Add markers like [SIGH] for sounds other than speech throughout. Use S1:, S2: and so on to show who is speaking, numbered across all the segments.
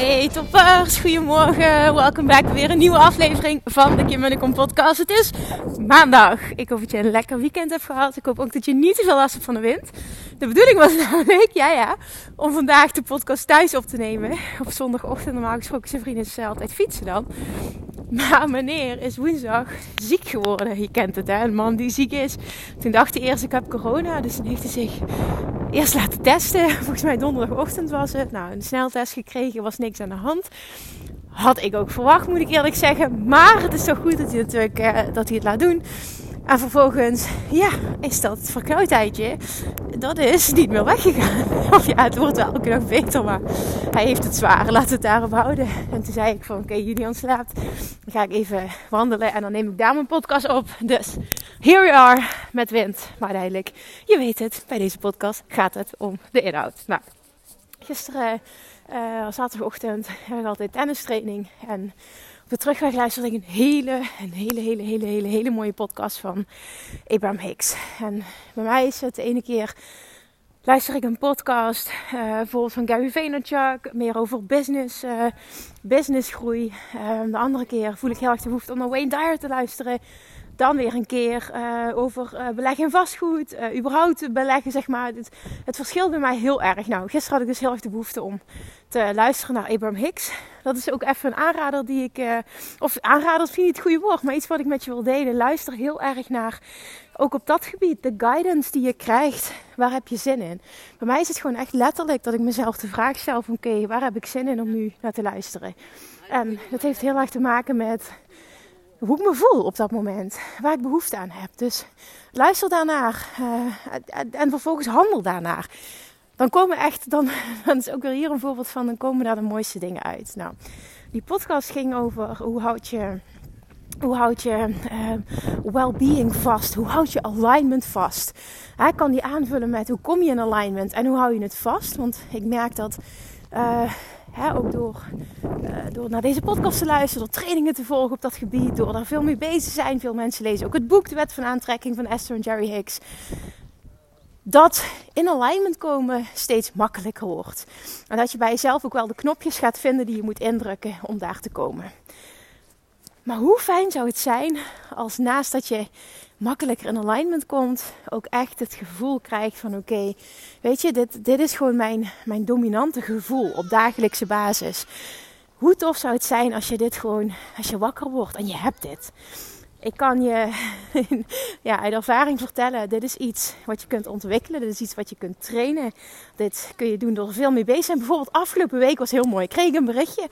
S1: Hey toppers, goedemorgen. Welkom bij weer een nieuwe aflevering van de Kim Munnekom podcast. Het is maandag. Ik hoop dat je een lekker weekend hebt gehad. Ik hoop ook dat je niet te veel last hebt van de wind. De bedoeling was [LAUGHS] namelijk, ja ja, om vandaag de podcast thuis op te nemen. Op zondagochtend normaal gesproken zijn vrienden altijd fietsen dan. Maar meneer is woensdag ziek geworden. Je kent het hè, een man die ziek is. Toen dacht hij eerst ik heb corona. Dus toen heeft hij zich eerst laten testen. [LAUGHS] Volgens mij donderdagochtend was het. Nou, een sneltest gekregen, was niks aan de hand. Had ik ook verwacht, moet ik eerlijk zeggen. Maar het is toch goed dat hij, natuurlijk, uh, dat hij het laat doen. En vervolgens, ja, is dat verkoudheidje, dat is niet meer weggegaan. [LAUGHS] Of ja, het wordt wel elke dag beter, maar hij heeft het zwaar. We het daarop houden. En toen zei ik van, oké, okay, Julian slaapt. Dan ga ik even wandelen en dan neem ik daar mijn podcast op. Dus, here we are, met wind. Maar uiteindelijk, je weet het, bij deze podcast gaat het om de inhoud. Nou, gisteren, uh, zaterdagochtend, hebben we altijd tennistraining. En de terugweg luisterde ik een hele, een hele, hele, hele, hele, mooie podcast van Abraham Hicks. En bij mij is het de ene keer luister ik een podcast, uh, bijvoorbeeld van Gary Vaynerchuk, meer over business, uh, businessgroei. Uh, de andere keer voel ik heel erg de behoefte om naar Wayne Dyer te luisteren. Dan weer een keer uh, over uh, beleggen in vastgoed, uh, überhaupt beleggen, zeg maar. Het, het mij heel erg. Nou, gisteren had ik dus heel erg de behoefte om te luisteren naar Abraham Hicks. Dat is ook even een aanrader die ik, of aanrader vind je het goede woord, maar iets wat ik met je wil delen. Luister heel erg naar, ook op dat gebied, de guidance die je krijgt. Waar heb je zin in? Bij mij is het gewoon echt letterlijk dat ik mezelf de vraag stel oké, waar heb ik zin in om nu naar te luisteren? En dat heeft heel erg te maken met hoe ik me voel op dat moment. Waar ik behoefte aan heb. Dus luister daarnaar. Uh, en vervolgens handel daarnaar. Dan komen echt, [LAUGHS] dan, is ook weer hier een voorbeeld van, dan komen daar de mooiste dingen uit. Nou, die podcast ging over hoe houd je, hoe houd je uh, well-being vast? Hoe houd je alignment vast? Ik kan die aanvullen met hoe kom je in alignment en hoe hou je het vast? Want ik merk dat uh, Ook door, uh, door naar deze podcast te luisteren, door trainingen te volgen op dat gebied, door daar veel mee bezig te zijn. Veel mensen lezen ook het boek De Wet van Aantrekking van Esther en Jerry Hicks. Dat in alignment komen steeds makkelijker wordt. En dat je bij jezelf ook wel de knopjes gaat vinden die je moet indrukken om daar te komen. Maar hoe fijn zou het zijn als naast dat je makkelijker in alignment komt, ook echt het gevoel krijgt van oké, weet je, dit, dit is gewoon mijn, mijn dominante gevoel op dagelijkse basis. Hoe tof zou het zijn als je dit gewoon, als je wakker wordt en je hebt dit. Ik kan je [LAUGHS] ja, uit ervaring vertellen, dit is iets wat je kunt ontwikkelen. Dit is iets wat je kunt trainen. Dit kun je doen door veel mee bezig te zijn. Bijvoorbeeld afgelopen week was heel mooi. Ik kreeg een berichtje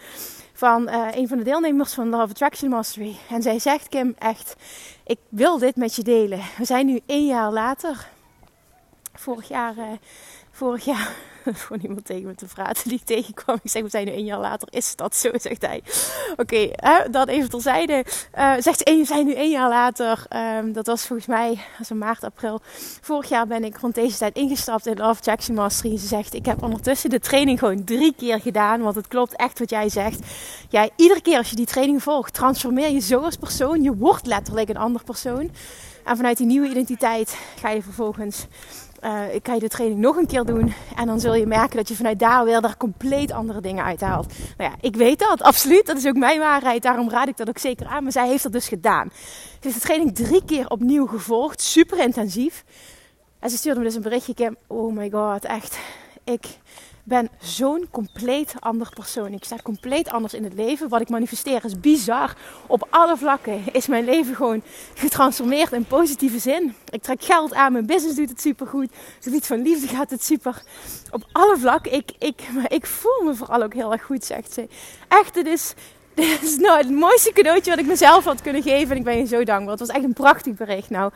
S1: van uh, een van de deelnemers van Love Attraction Mastery. En zij zegt, Kim, echt, ik wil dit met je delen. We zijn nu één jaar later. Vorig jaar, uh, vorig jaar [LAUGHS] voor niemand tegen me te praten die ik tegenkwam. Ik zeg, we zijn nu één jaar later, is dat zo? [LAUGHS] Zegt hij. Oké, okay, dat even terzijde. Uh, zegt ze, we zijn nu één jaar later. Um, dat was volgens mij, als maart, april. Vorig jaar ben ik rond deze tijd ingestapt in Love Jackson Mastery. En ze zegt, ik heb ondertussen de training gewoon drie keer gedaan. Want het klopt echt wat jij zegt. Jij, iedere keer als je die training volgt, transformeer je zo als persoon. Je wordt letterlijk een ander persoon. En vanuit die nieuwe identiteit ga je vervolgens uh, ik ga je de training nog een keer doen. En dan zul je merken dat je vanuit daar weer daar compleet andere dingen uithaalt. Nou ja, ik weet dat, absoluut. Dat is ook mijn waarheid. Daarom raad ik dat ook zeker aan. Maar zij heeft dat dus gedaan. Ze heeft de training drie keer opnieuw gevolgd. Super intensief. En ze stuurde me dus een berichtje. Oh my god, echt. Ik ben zo'n compleet ander persoon. Ik sta compleet anders in het leven. Wat ik manifesteer is bizar. Op alle vlakken is mijn leven gewoon getransformeerd in positieve zin. Ik trek geld aan, mijn business doet het supergoed. Het gebied van liefde gaat het super. Op alle vlakken. Ik, ik, ik voel me vooral ook heel erg goed, zegt ze. Echt, is, [LAUGHS] dit is nou het mooiste cadeautje wat ik mezelf had kunnen geven. En ik ben je zo dankbaar. Het was echt een prachtig bericht. Nou,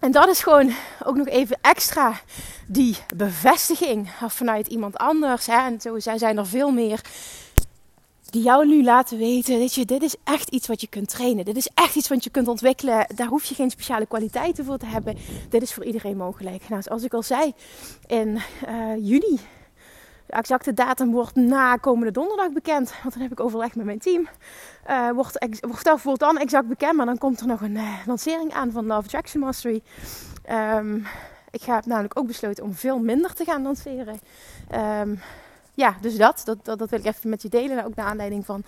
S1: en dat is gewoon ook nog even extra die bevestiging vanuit iemand anders. Hè? En zo zijn er veel meer die jou nu laten weten: dat je, dit is echt iets wat je kunt trainen. Dit is echt iets wat je kunt ontwikkelen. Daar hoef je geen speciale kwaliteiten voor te hebben. Dit is voor iedereen mogelijk. Nou, zoals ik al zei, in uh, juni de exacte datum wordt na komende donderdag bekend. Want dan heb ik overleg met mijn team. Uh, wordt, wordt, wordt dan exact bekend. Maar dan komt er nog een uh, lancering aan van Love Attraction Mastery. Um, ik heb namelijk ook besloten om veel minder te gaan lanceren. Um, ja, dus dat, dat, dat, wil ik even met je delen. Ook naar aanleiding van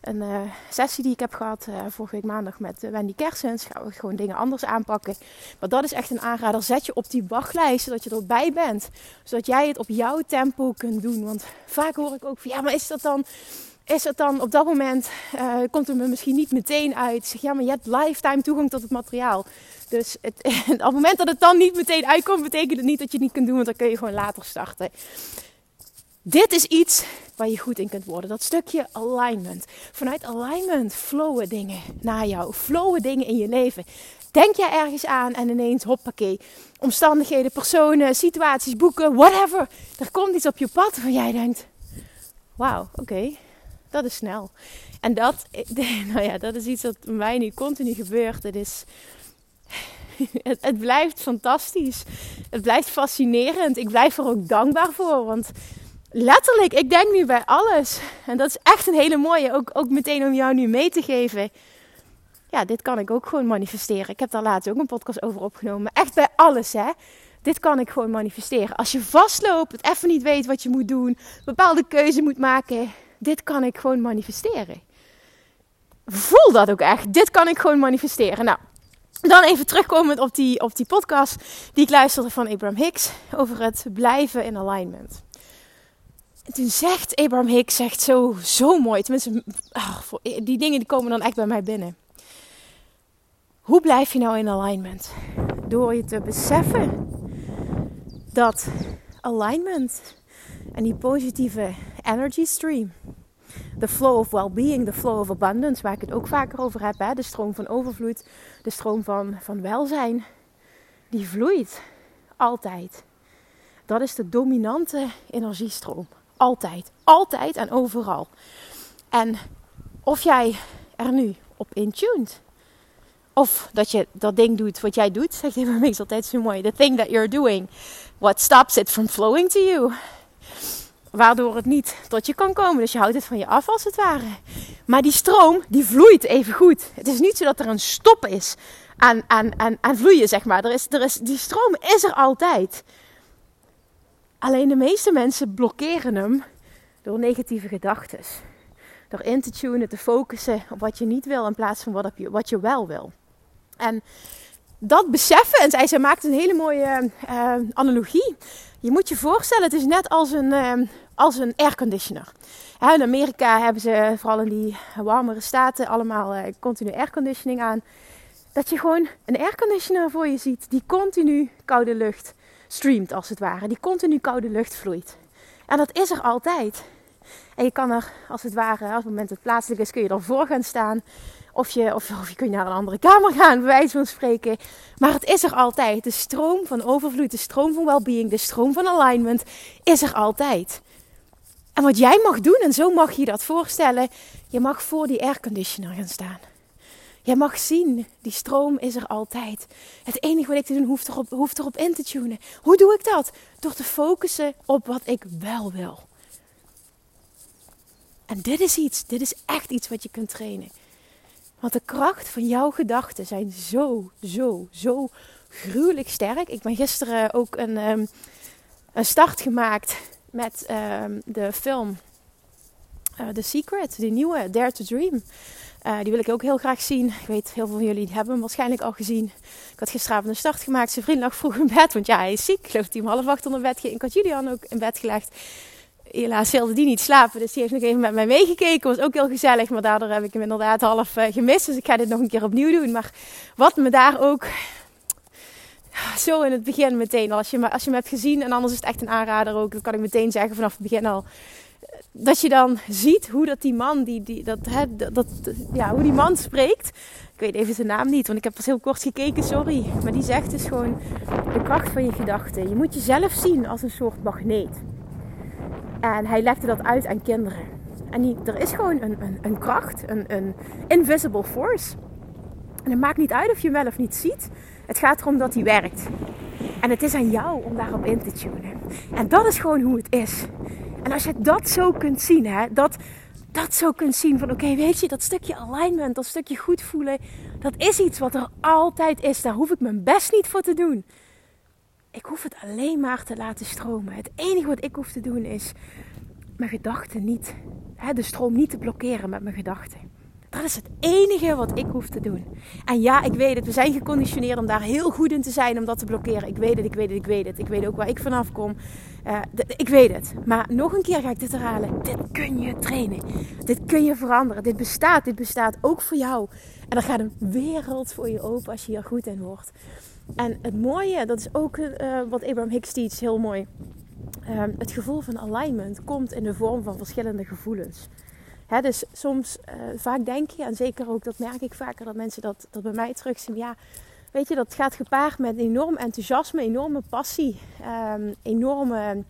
S1: een uh, sessie die ik heb gehad uh, vorige week maandag met uh, Wendy Kersens. Gaan we gewoon dingen anders aanpakken. Maar dat is echt een aanrader. Zet je op die wachtlijst, zodat je erbij bent. Zodat jij het op jouw tempo kunt doen. Want vaak hoor ik ook van, ja, maar is dat dan... Is het dan op dat moment, komt het me misschien niet meteen uit. Zeg, ja, maar je hebt lifetime toegang tot het materiaal. Dus het, [LAUGHS] op het moment dat het dan niet meteen uitkomt, betekent het niet dat je het niet kunt doen. Want dan kun je gewoon later starten. Dit is iets waar je goed in kunt worden. Dat stukje alignment. Vanuit alignment flowen dingen naar jou. Flowen dingen in je leven. Denk jij ergens aan en ineens hoppakee. Omstandigheden, personen, situaties, boeken, whatever. Er komt iets op je pad waar jij denkt: wauw, oké, dat is snel. En dat, [LAUGHS] nou ja, dat is iets wat mij nu continu gebeurt. Het is. [LAUGHS] Het, het blijft fantastisch. Het blijft fascinerend. Ik blijf er ook dankbaar voor. Want letterlijk, ik denk nu bij alles. En dat is echt een hele mooie. Ook, ook meteen om jou nu mee te geven. Ja, dit kan ik ook gewoon manifesteren. Ik heb daar laatst ook een podcast over opgenomen. Echt bij alles, hè. Dit kan ik gewoon manifesteren. Als je vastloopt, het even niet weet wat je moet doen, bepaalde keuze moet maken. Dit kan ik gewoon manifesteren. Voel dat ook echt. Dit kan ik gewoon manifesteren. Nou, dan even terugkomend op die, op die podcast die ik luisterde van Abraham Hicks over het blijven in alignment. En toen zegt Abraham Hicks zegt zo, zo mooi. Tenminste, ach, die dingen die komen dan echt bij mij binnen. Hoe blijf je nou in alignment? Door je te beseffen dat alignment en die positieve energy stream, de flow of well-being, de flow of abundance, waar ik het ook vaker over heb, hè? de stroom van overvloed, de stroom van, van welzijn, die vloeit altijd. Dat is de dominante energiestroom. Altijd. Altijd en overal. En of jij er nu op intuned. Of dat je dat ding doet wat jij doet. Zegt even niks altijd zo mooi. The thing that you're doing. What stops it from flowing to you. Waardoor het niet tot je kan komen. Dus je houdt het van je af als het ware. Maar die stroom, die vloeit even goed. Het is niet zo dat er een stop is aan, aan, aan, aan vloeien, zeg maar. Er is, er is, die stroom is er altijd. Alleen de meeste mensen blokkeren hem door negatieve gedachten. Door in te tunen, te focussen op wat je niet wil in plaats van wat, je, wat je wel wil. En dat beseffen, en zij, zij maakt een hele mooie uh, analogie. Je moet je voorstellen, het is net als een, uh, als een airconditioner. in Amerika hebben ze, vooral in die warmere staten, allemaal uh, continu airconditioning aan. Dat je gewoon een airconditioner voor je ziet die continu koude lucht streamt als het ware. Die continu koude lucht vloeit. En dat is er altijd. En je kan er als het ware, als het moment het plaatselijk is, kun je ervoor gaan staan. Of je, of, of je kunt naar een andere kamer gaan, bij wijze van spreken. Maar het is er altijd. De stroom van overvloed, de stroom van well-being, de stroom van alignment is er altijd. En wat jij mag doen, en zo mag je dat voorstellen, je mag voor die airconditioner gaan staan. Jij mag zien, die stroom is er altijd. Het enige wat ik te doen hoeft erop, hoeft erop in te tunen. Hoe doe ik dat? Door te focussen op wat ik wel wil. En dit is iets, dit is echt iets wat je kunt trainen. Want de kracht van jouw gedachten zijn zo, zo, zo gruwelijk sterk. Ik ben gisteren ook een, um, een start gemaakt met um, de film uh, The Secret, de nieuwe Dare to Dream. Uh, die wil ik ook heel graag zien. Ik weet, heel veel van jullie hebben hem waarschijnlijk al gezien. Ik had gisteravond een start gemaakt. Zijn vriend lag vroeg in bed, want ja, hij is ziek. Ik geloof dat hij om half acht onder bed ging. Ik had Julian ook in bed gelegd. Helaas wilde die niet slapen, dus die heeft nog even met mij meegekeken. Was ook heel gezellig, maar daardoor heb ik hem inderdaad half uh, gemist. Dus ik ga dit nog een keer opnieuw doen. Maar wat me daar ook zo in het begin meteen, als je, als je hem hebt gezien en anders is het echt een aanrader ook, dan kan ik meteen zeggen vanaf het begin al dat je dan ziet hoe dat die man, die, die, dat, hè, dat, ja, hoe die man spreekt. Ik weet even zijn naam niet, want ik heb pas heel kort gekeken, sorry. Maar die zegt dus gewoon de kracht van je gedachten. Je moet jezelf zien als een soort magneet. En hij legde dat uit aan kinderen. En die, er is gewoon een, een, een kracht, een, een invisible force. En het maakt niet uit of je hem wel of niet ziet. Het gaat erom dat hij werkt. En het is aan jou om daarop in te tunen. En dat is gewoon hoe het is. En als je dat zo kunt zien, hè, dat, dat zo kunt zien van oké, weet je, dat stukje alignment, dat stukje goed voelen, dat is iets wat er altijd is. Daar hoef ik mijn best niet voor te doen. Ik hoef het alleen maar te laten stromen. Het enige wat ik hoef te doen is mijn gedachten niet, hè, de stroom niet te blokkeren met mijn gedachten. Dat is het enige wat ik hoef te doen. En ja, ik weet het. We zijn geconditioneerd om daar heel goed in te zijn om dat te blokkeren. Ik weet het, ik weet het, ik weet het. Ik weet ook waar ik vanaf kom. Uh, ik weet het. Maar nog een keer ga ik dit herhalen. Dit kun je trainen. Dit kun je veranderen. Dit bestaat. Dit bestaat ook voor jou. En er gaat een wereld voor je open als je hier goed in wordt. En het mooie, dat is ook uh, wat Abraham Hicks teach, heel mooi. Uh, het gevoel van alignment komt in de vorm van verschillende gevoelens dus soms, uh, vaak denk je, en zeker ook dat merk ik vaker, dat mensen dat, dat bij mij terugzien. Ja, weet je, dat gaat gepaard met enorm enthousiasme, enorme passie, um, enorme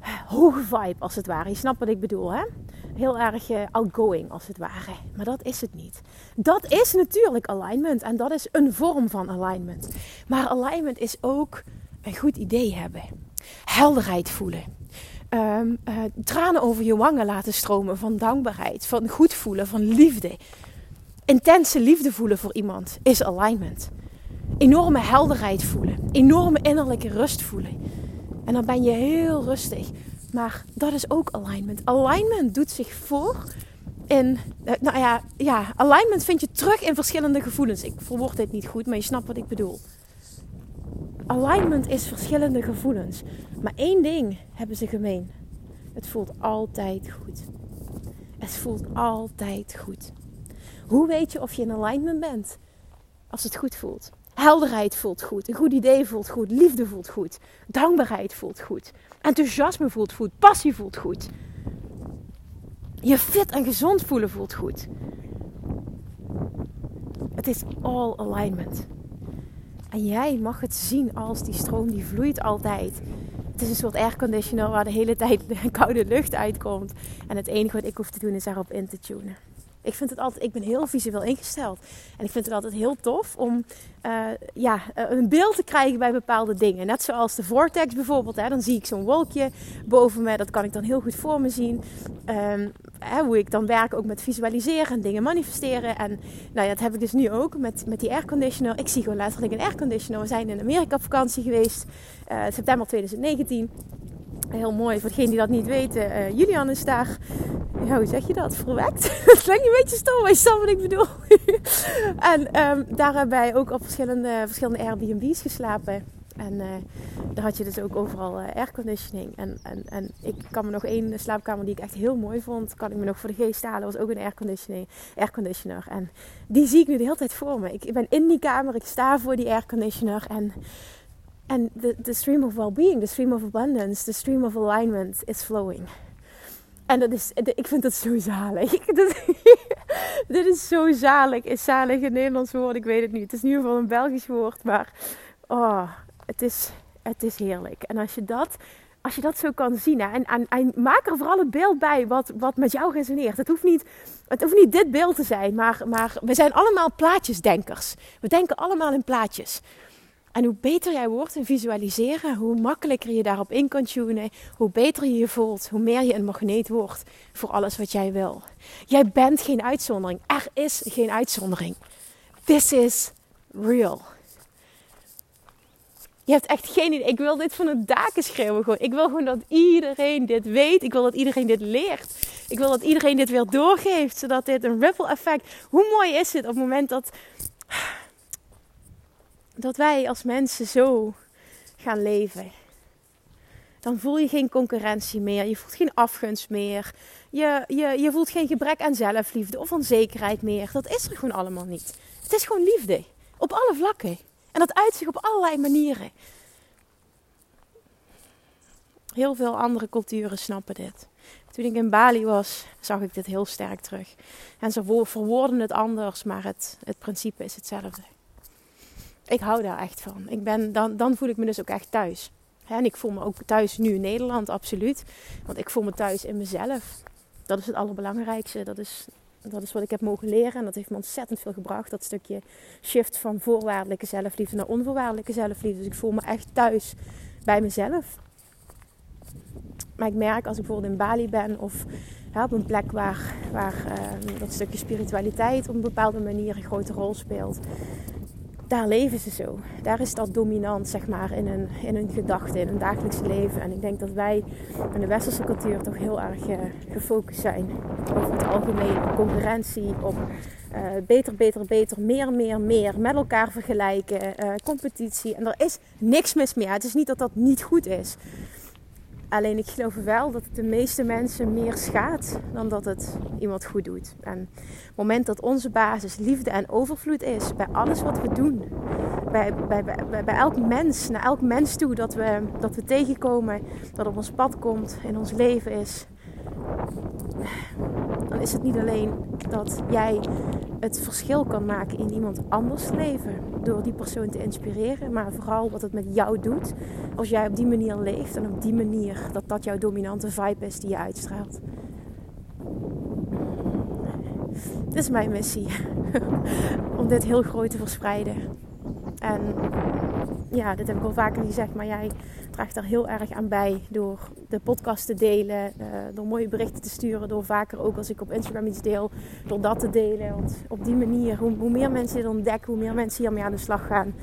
S1: uh, hoge vibe als het ware. Je snapt wat ik bedoel, hè? Heel erg uh, outgoing als het ware. Maar dat is het niet. Dat is natuurlijk alignment en dat is een vorm van alignment. Maar alignment is ook een goed idee hebben, helderheid voelen Eh, tranen over je wangen laten stromen van dankbaarheid, van goed voelen, van liefde. Intense liefde voelen voor iemand is alignment. Enorme helderheid voelen, enorme innerlijke rust voelen. En dan ben je heel rustig. Maar dat is ook alignment. Alignment doet zich voor in, eh, nou ja, ja, alignment vind je terug in verschillende gevoelens. Ik verwoord dit niet goed, maar je snapt wat ik bedoel. Alignment is verschillende gevoelens. Maar één ding hebben ze gemeen. Het voelt altijd goed. Het voelt altijd goed. Hoe weet je of je in alignment bent? Als het goed voelt. Helderheid voelt goed. Een goed idee voelt goed. Liefde voelt goed. Dankbaarheid voelt goed. Enthousiasme voelt goed. Passie voelt goed. Je fit en gezond voelen voelt goed. Het is all alignment. En jij mag het zien als die stroom die vloeit altijd. Het is een soort airconditioner waar de hele tijd de koude lucht uitkomt. En het enige wat ik hoef te doen is daarop in te tunen. Ik vind het altijd, ik ben heel visueel ingesteld. En ik vind het altijd heel tof om uh, ja, eh, een beeld te krijgen bij bepaalde dingen. Net zoals de vortex bijvoorbeeld. Hè, dan zie ik zo'n wolkje boven me. Dat kan ik dan heel goed voor me zien. Um, hè, hoe ik dan werk ook met visualiseren en dingen manifesteren. En nou ja, dat heb ik dus nu ook met, met die airconditioner. Ik zie gewoon letterlijk een airconditioner. We zijn in Amerika op vakantie geweest. Uh, september 2019. Heel mooi, voor degenen die dat niet weten. Uh, Julian is daar, ja, hoe zeg je dat? Verwekt? [LAUGHS] dat klinkt een beetje stom, maar je wat ik bedoel. [LAUGHS] en um, daar hebben wij ook op verschillende, verschillende Airbnb's geslapen. En uh, daar had je dus ook overal uh, airconditioning. En, en, en ik kan me nog één slaapkamer die ik echt heel mooi vond, kan ik me nog voor de geest halen. was ook een airconditioning, airconditioner. En die zie ik nu de hele tijd voor me. Ik, ik ben in die kamer, ik sta voor die airconditioner. En en de, stream of well-being, de stream of abundance, de stream of alignment is flowing. En dat is, ik vind dat zo zalig. [LAUGHS] dit is zo zalig. Is zalig een Nederlands woord? Ik weet het niet. Het is in ieder geval een Belgisch woord. Maar oh, het, is, het is heerlijk. En als je dat, als je dat zo kan zien. Hè, en, en, maak er vooral het beeld bij wat, wat met jou resoneert. Het hoeft niet, het hoeft niet dit beeld te zijn. Maar, maar we zijn allemaal plaatjesdenkers. We denken allemaal in plaatjes. En hoe beter jij wordt in visualiseren, hoe makkelijker je daarop in kan tunen, hoe beter je je voelt, hoe meer je een magneet wordt voor alles wat jij wil. Jij bent geen uitzondering. Er is geen uitzondering. This is real. Je hebt echt geen idee. Ik wil dit van de daken schreeuwen gewoon. Ik wil gewoon dat iedereen dit weet. Ik wil dat iedereen dit leert. Ik wil dat iedereen dit weer doorgeeft. Zodat dit een ripple effect. Hoe mooi is het op het moment dat. Dat wij als mensen zo gaan leven. Dan voel je geen concurrentie meer. Je voelt geen afgunst meer. Je, je, je voelt geen gebrek aan zelfliefde of onzekerheid meer. Dat is er gewoon allemaal niet. Het is gewoon liefde. Op alle vlakken. En dat uit zich op allerlei manieren. Heel veel andere culturen snappen dit. Toen ik in Bali was, zag ik dit heel sterk terug. En ze verwoorden het anders, maar het, het principe is hetzelfde. Ik hou daar echt van. Ik ben, dan, dan voel ik me dus ook echt thuis. En ik voel me ook thuis nu in Nederland, absoluut. Want ik voel me thuis in mezelf. Dat is het allerbelangrijkste. Dat is dat is wat ik heb mogen leren en dat heeft me ontzettend veel gebracht. Dat stukje shift van voorwaardelijke zelfliefde naar onvoorwaardelijke zelfliefde. Dus ik voel me echt thuis bij mezelf. Maar ik merk als ik bijvoorbeeld in Bali ben of op een plek waar, waar uh, dat stukje spiritualiteit op een bepaalde manier een grote rol speelt, daar leven ze zo. Daar is dat dominant, zeg maar, in hun, in hun gedachten, in hun dagelijkse leven. En ik denk dat wij in de westerse cultuur toch heel erg uh, gefocust zijn over het algemeen op concurrentie, op uh, beter, beter, beter, meer, meer, meer, met elkaar vergelijken, uh, competitie. En er is niks mis mee. Het is niet dat dat niet goed is. Alleen ik geloof wel dat het de meeste mensen meer schaadt dan dat het iemand goed doet. En het moment dat onze basis liefde en overvloed is bij alles wat we doen, bij, bij, bij, bij elk mens, naar elk mens toe dat we, dat we tegenkomen, dat op ons pad komt, in ons leven is, dan is het niet alleen dat jij het verschil kan maken in iemand anders leven door die persoon te inspireren, maar vooral wat het met jou doet als jij op die manier leeft en op die manier dat dat jouw dominante vibe is die je uitstraalt. Dit is mijn missie [LAUGHS] om dit heel groot te verspreiden. En ja, dit heb ik al vaker gezegd, maar jij draagt daar heel erg aan bij door de podcast te delen, uh, door mooie berichten te sturen, door vaker ook als ik op Instagram iets deel, door dat te delen. Want op die manier, hoe, hoe meer mensen dit ontdekken, hoe meer mensen hiermee aan de slag gaan,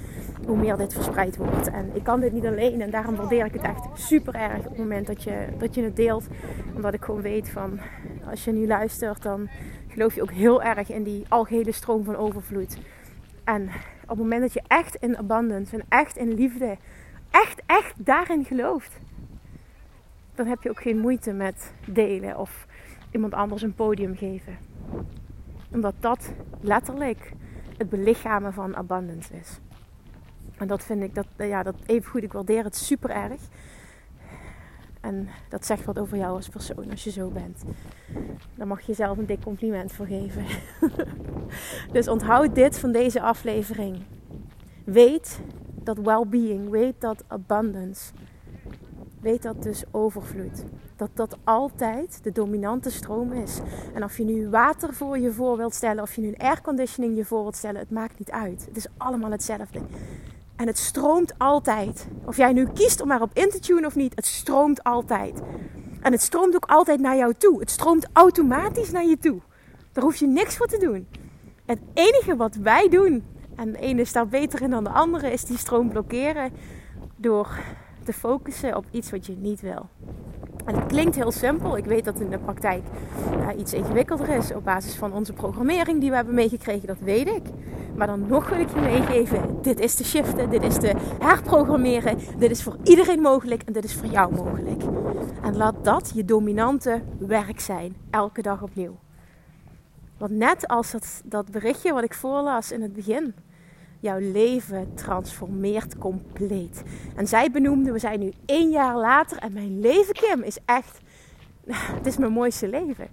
S1: hoe meer dit verspreid wordt. En ik kan dit niet alleen en daarom waardeer ik het echt super erg op het moment dat je, dat je het deelt. Omdat ik gewoon weet van, als je nu luistert, dan geloof je ook heel erg in die algehele stroom van overvloed. En op het moment dat je echt in abundance en echt in liefde, echt, echt daarin gelooft, dan heb je ook geen moeite met delen of iemand anders een podium geven. Omdat dat letterlijk het belichamen van abundance is. En dat vind ik, dat, ja, dat even goed, ik waardeer het super erg. En dat zegt wat over jou als persoon als je zo bent. Dan mag je jezelf een dik compliment voor geven. [LAUGHS] dus onthoud dit van deze aflevering. Weet dat well-being, weet dat abundance, weet dat dus overvloed. Dat dat altijd de dominante stroom is. En of je nu water voor je voor wilt stellen, of je nu airconditioning je voor wilt stellen, het maakt niet uit. Het is allemaal hetzelfde. En het stroomt altijd. Of jij nu kiest om erop in te tunen of niet, het stroomt altijd. En het stroomt ook altijd naar jou toe. Het stroomt automatisch naar je toe. Daar hoef je niks voor te doen. Het enige wat wij doen, en de ene staat beter in dan de andere, is die stroom blokkeren door te focussen op iets wat je niet wil. En het klinkt heel simpel. Ik weet dat in de praktijk uh, iets ingewikkelder is op basis van onze programmering die we hebben meegekregen. Dat weet ik. Maar dan nog wil ik je meegeven: dit is te shiften, dit is te herprogrammeren. Dit is voor iedereen mogelijk en dit is voor jou mogelijk. En laat dat je dominante werk zijn, elke dag opnieuw. Want net als dat, dat berichtje wat ik voorlas in het begin jouw leven transformeert compleet. En zij benoemde, we zijn nu één jaar later en mijn leven, Kim, is echt, [LAUGHS] het is mijn mooiste leven.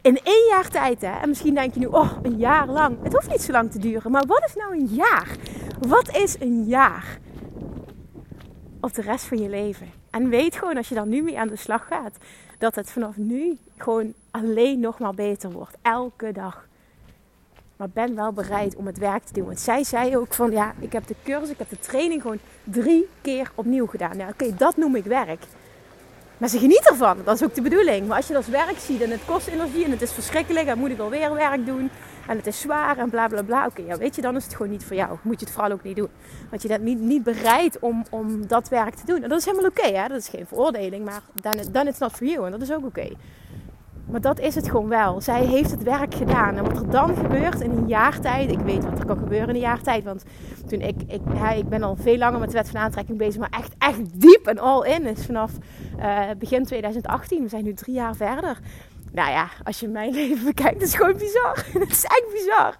S1: In één jaar tijd, hè? En misschien denk je nu, oh, een jaar lang. Het hoeft niet zo lang te duren. Maar wat is nou een jaar? Wat is een jaar? Of de rest van je leven. En weet gewoon, als je dan nu mee aan de slag gaat, dat het vanaf nu gewoon alleen nog maar beter wordt. Elke dag. Maar ben wel bereid om het werk te doen. Want zij zei ook van ja, ik heb de cursus, ik heb de training gewoon drie keer opnieuw gedaan. Nou, oké, dat noem ik werk. Maar ze geniet ervan. Dat is ook de bedoeling. Maar als je dat als werk ziet en het kost energie en het is verschrikkelijk en moet ik alweer werk doen. En het is zwaar en bla bla bla. Oké, ja, weet je, dan is het gewoon niet voor jou. Moet je het vooral ook niet doen. Want je bent niet, niet bereid om, om dat werk te doen. En dat is helemaal oké, hè? dat is geen veroordeling, maar dan, dan it's not for you. En dat is ook oké. Maar dat is het gewoon wel. Zij heeft het werk gedaan. En wat er dan gebeurt in een jaar tijd. Ik weet wat er kan gebeuren in een jaar tijd. Want toen ik, ik, ik ben al veel langer met de wet van aantrekking bezig. Maar echt, echt diep en all in. Is vanaf uh, begin 2018. We zijn nu drie jaar verder. Nou ja, als je mijn [LAUGHS] leven bekijkt, is gewoon bizar. [LAUGHS] Het is echt bizar.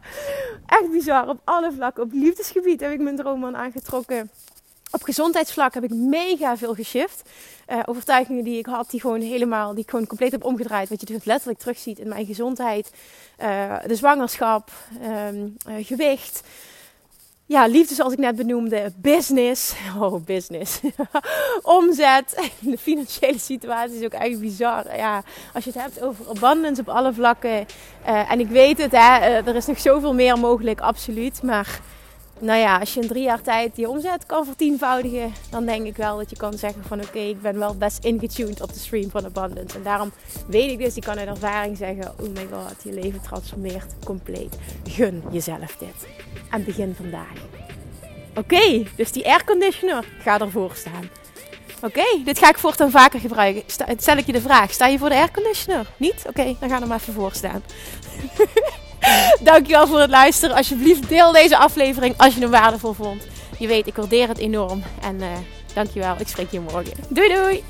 S1: Echt bizar. Op alle vlakken. Op liefdesgebied heb ik mijn droomman aangetrokken. Op gezondheidsvlak heb ik mega veel geshift. Uh, overtuigingen die ik had, die gewoon helemaal, die ik gewoon compleet heb omgedraaid. Wat je dus letterlijk terugziet in mijn gezondheid. Uh, de zwangerschap, um, uh, gewicht. Ja, liefde zoals ik net benoemde. Business. Oh, business. [LAUGHS] Omzet. De financiële situatie is ook echt bizar. Ja, als je het hebt over abundance op alle vlakken. en ik weet het, hè, er is nog zoveel meer mogelijk, absoluut. Maar nou ja, als je in drie jaar tijd je omzet kan vertienvoudigen, dan denk ik wel dat je kan zeggen van oké, ik ben wel best ingetuned op de stream van abundance. En daarom weet ik dus, ik kan uit ervaring zeggen, oh my god, je leven transformeert compleet. Gun jezelf dit. En begin vandaag. Oké, dus die airconditioner, ga ervoor staan. Oké, dit ga ik voortaan vaker gebruiken. stel ik je de vraag, sta je voor de airconditioner? Niet? Oké, dan ga er maar even voor staan. [LAUGHS] [LAUGHS] Dankjewel voor het luisteren. Alsjeblieft deel deze aflevering als je hem waardevol vond. Je weet, ik waardeer het enorm. En uh, dankjewel. Ik spreek je morgen. Doei doei!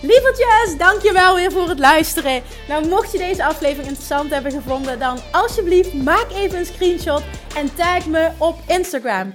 S1: Lievertjes, dankjewel weer voor het luisteren. Nou, mocht je deze aflevering interessant hebben gevonden, dan alsjeblieft maak even een screenshot en tag me op Instagram.